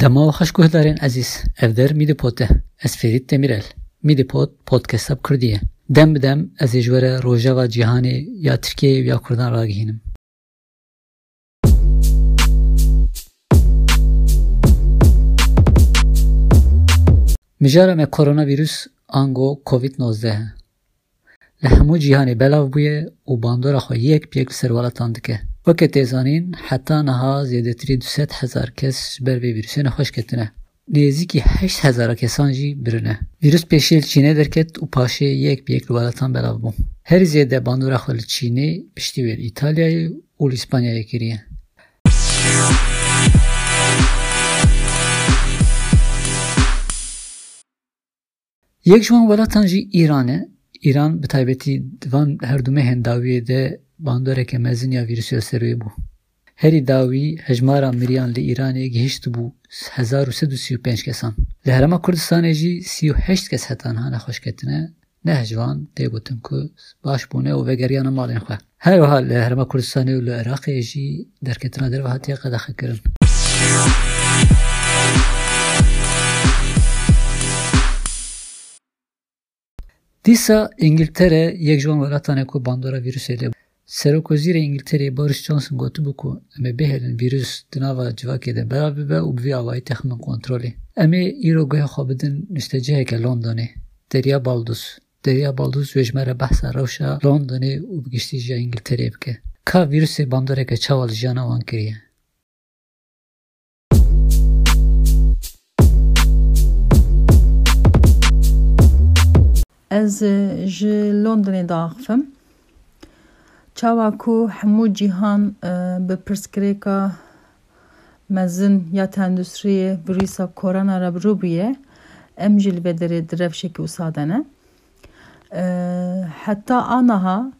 Dema û xweş guhdarên ezîz, ev der Mîdîpot e. Ez Ferîd Demirel. Mîdîpot podcasta bi Kurdî ye. Dem bi dem ez ê ji we re rojeva cîhanê ya Tirkiyeyê û ya Kurdan ragihînim. Mijara me koronavîrus ango Covid-19 he. Li hemû cîhanê belav bûye û bandora xwe yek bi Weke tê zanîn heta niha zêdetirî du sed hezar kes ji ber vê vîrusê nexweş ketine. Nêzîkî heşt hezara kesan jî birine. Vîrus pêşî li Çînê derket û paşê yek bi yek li welatan. Herî zêde bandora xwe li Çînê piştî wê li İspanyayê kiriye. Yek ji wan welatan jî İran e. İran bi her du mehên de bandoreke mezin ya vîrusê serûyê bû. Herî dawî hejmara miriyan li Îranê gihîştibû hezar û sed û sî û pênc kesan. Li Herêma Kurdistanê jî sî û heşt kes hetan hane xweşketine neh ji wan tê gotin ku baş bûne û vegeriyana malên xwe. Her wiha li Herêma Kurdistanê û li Iraqê jî derketina derve hatiye qedexekirin. Dîsa İngiltere yek ji wan welatanê ku bandora vîrusê de Serokwezîrê Îngiltereyê Boris Johnson gotibû ku em ê bihêlin vîrus di nava civakê de belav bibe û bi vî awayî texmin kontrolê. Em ê îro guya xwe bidin nûsteciheke Londonê. Deriya Balduz. Deriya Balduz wê ji me re behsa rewşa Londonê û bi giştî jiya İngiltereyê bike. Ka vîrusê bandoreke çawa li jiyana wan kiriye. Ez ji Londonê diaxivim. Çawa ku hemû cîhan bi pirsgirêka mezin ya tendûstriyê virûsa korona re birû bûye em jî li vê derê di rewşekî wisa ne. Heta aniha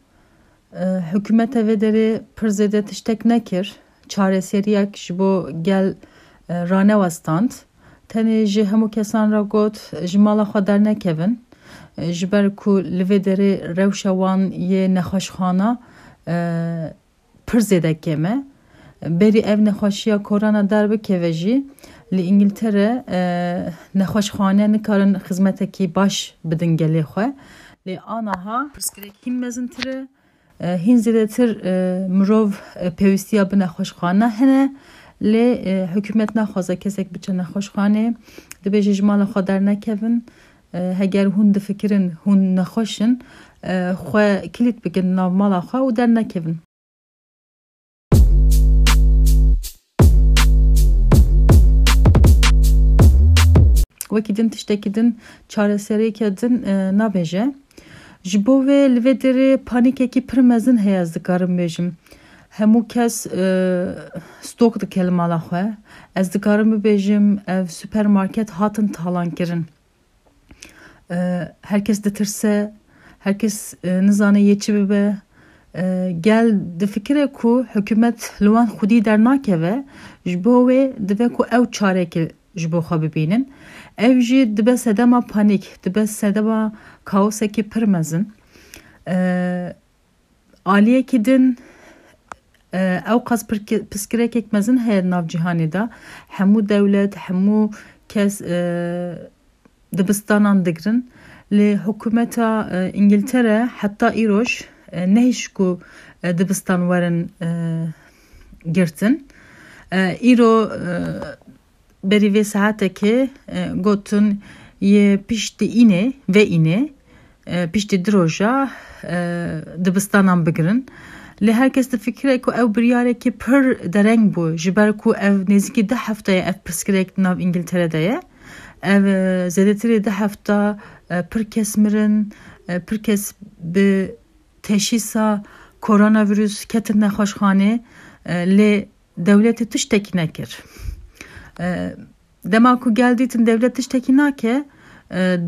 hikûmeta vê derê pir zêde tiştek nekir. Çareseriyek ji bo gel ranewestant. Tenê ji hemû kesan re got ji mala xwe dernekevin. ji ber ku li vê derê rewşa wan yê nexweşxana pir zêde kêm e. Berî ev nexweşiya korona derbikeve jî li İngiltere nexweşxane nikarin xizmetekî baş bidin gelê xwe. Lê aniha pirsgirêk hîn mezintir e. Hîn zêdetir mirov pêwîstiya bi nexweşxane hene lê hikûmet naxwaze kesek biçe nexweşxanê dibêje ji mala xwe dernekevin heger hûn difikirin hûn nexweşin xwe kilît bikin nav mala xwe û dernekevin. Wekî din tiştekî din çareseriyeke din nabêje. Ji bo vê li vê derê panîkekî pir mezin heye ez dikarim bêjim. Hemû kes stok dike li mala xwe. Ez dikarim bibêjim ev süpermarket hatin talankirin. Herkes ditirse, herkes nizane yêçi bibe. Gel difikire ku hikûmet li wan xwedî dernakeve ji bo dibe ku ew çarekê ji bo xwe. Ev jî dibe sedema panîk, dibe sedema kaosekî pir mezin. Aliyekî din ew qas piskirekek mezin heye nav cîhanê de. Hemû dewlet, hemû kes dibistanan digirin. Lê hikûmeta İngiltere heta îroj nehîş ku dibistan werin girtin. Îro berî vê saetekê gotin yê piştî înê vê înê piştî diroja dibistanan bigirin. Lê herkes difikire ku ew biryarekî pir dereng bû ji ber ku ev nêzîkî deh hefteye ev pirsgirêk nav İngiltere'de ye. Ev zêdetirê deh hefta pir kes mirin, pir kes bi teşhîsa koronavirüs ketin nexweşxanê lê dewletê tiştekî nekir. Dema ku gel dîtin devlet tiştekî nake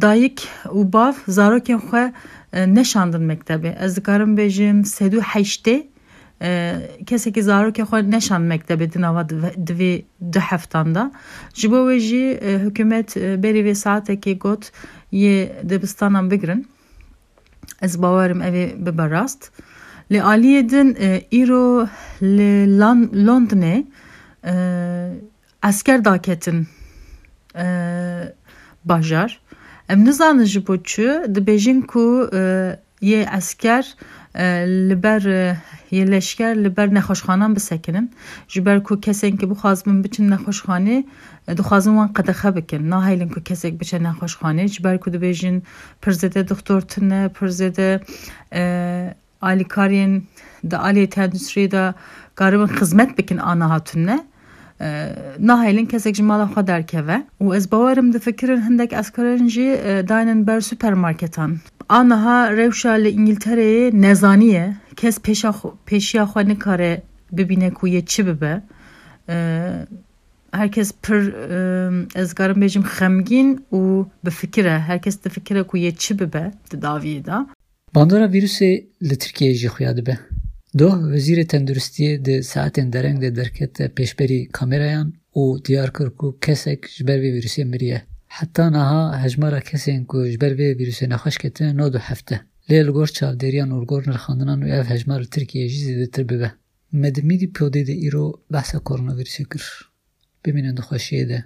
dayîk û bav zarokên xwe neşandin mektebê. Ez dikarim bêjim sedû neşand mektebê di nava divê du heftan da. Ji bo wê jî hikûmet berî vê got yê dibistanan bigirin. Ez bawerim ev ê bibe rast. Lê aliyê din îro li Londonê esker daketin bajar em nizanin ji bo çi dibêjin ku yê esker li ber yê leşker li ber nexweşxanan bisekinin ku kesên ki bixwazibin biçin nexweşxanê dixwazin wan qedexe bikin. Nahêlin ku kesek biçe nexweşxanê ji ber ku dibêjin pir zêde doktor tune pir zêde alîkariyên di aliyê tendûstriyê de garibin xizmet bikin ana hatune nahêlin kesek ji mala xwe derkeve. Û ez bawerim difikirin hindek eskaran jî daynin ber süpermarketan li İngiltere'ye nezaniye kes peşa peşiya xwe nikare bibîne ku yê çi bibe herkes pir ez garim bêjim xemgîn û bi fikire herkes difikire ku yê çi bibe di daviyê da Bandora vîrusê li Tirkiyeyê jî xuya dibe. Doh Wezîrê Tenduristiyê di dereng de derkete pêşberî kamerayan û diyar kir ku kesek ji ber miriye. Heta niha hejmara kesên ku ji ber vê vîrusê nexweş ketine no du hefte. Lê li gor çavdêriyan û li gor nirxandinan û ev hejmar li Tirkiyeyê jî zêdetir bibe. Medimîdî Piyodê de îro behsa koronavîrusê kir. Bimînin di xweşiyê de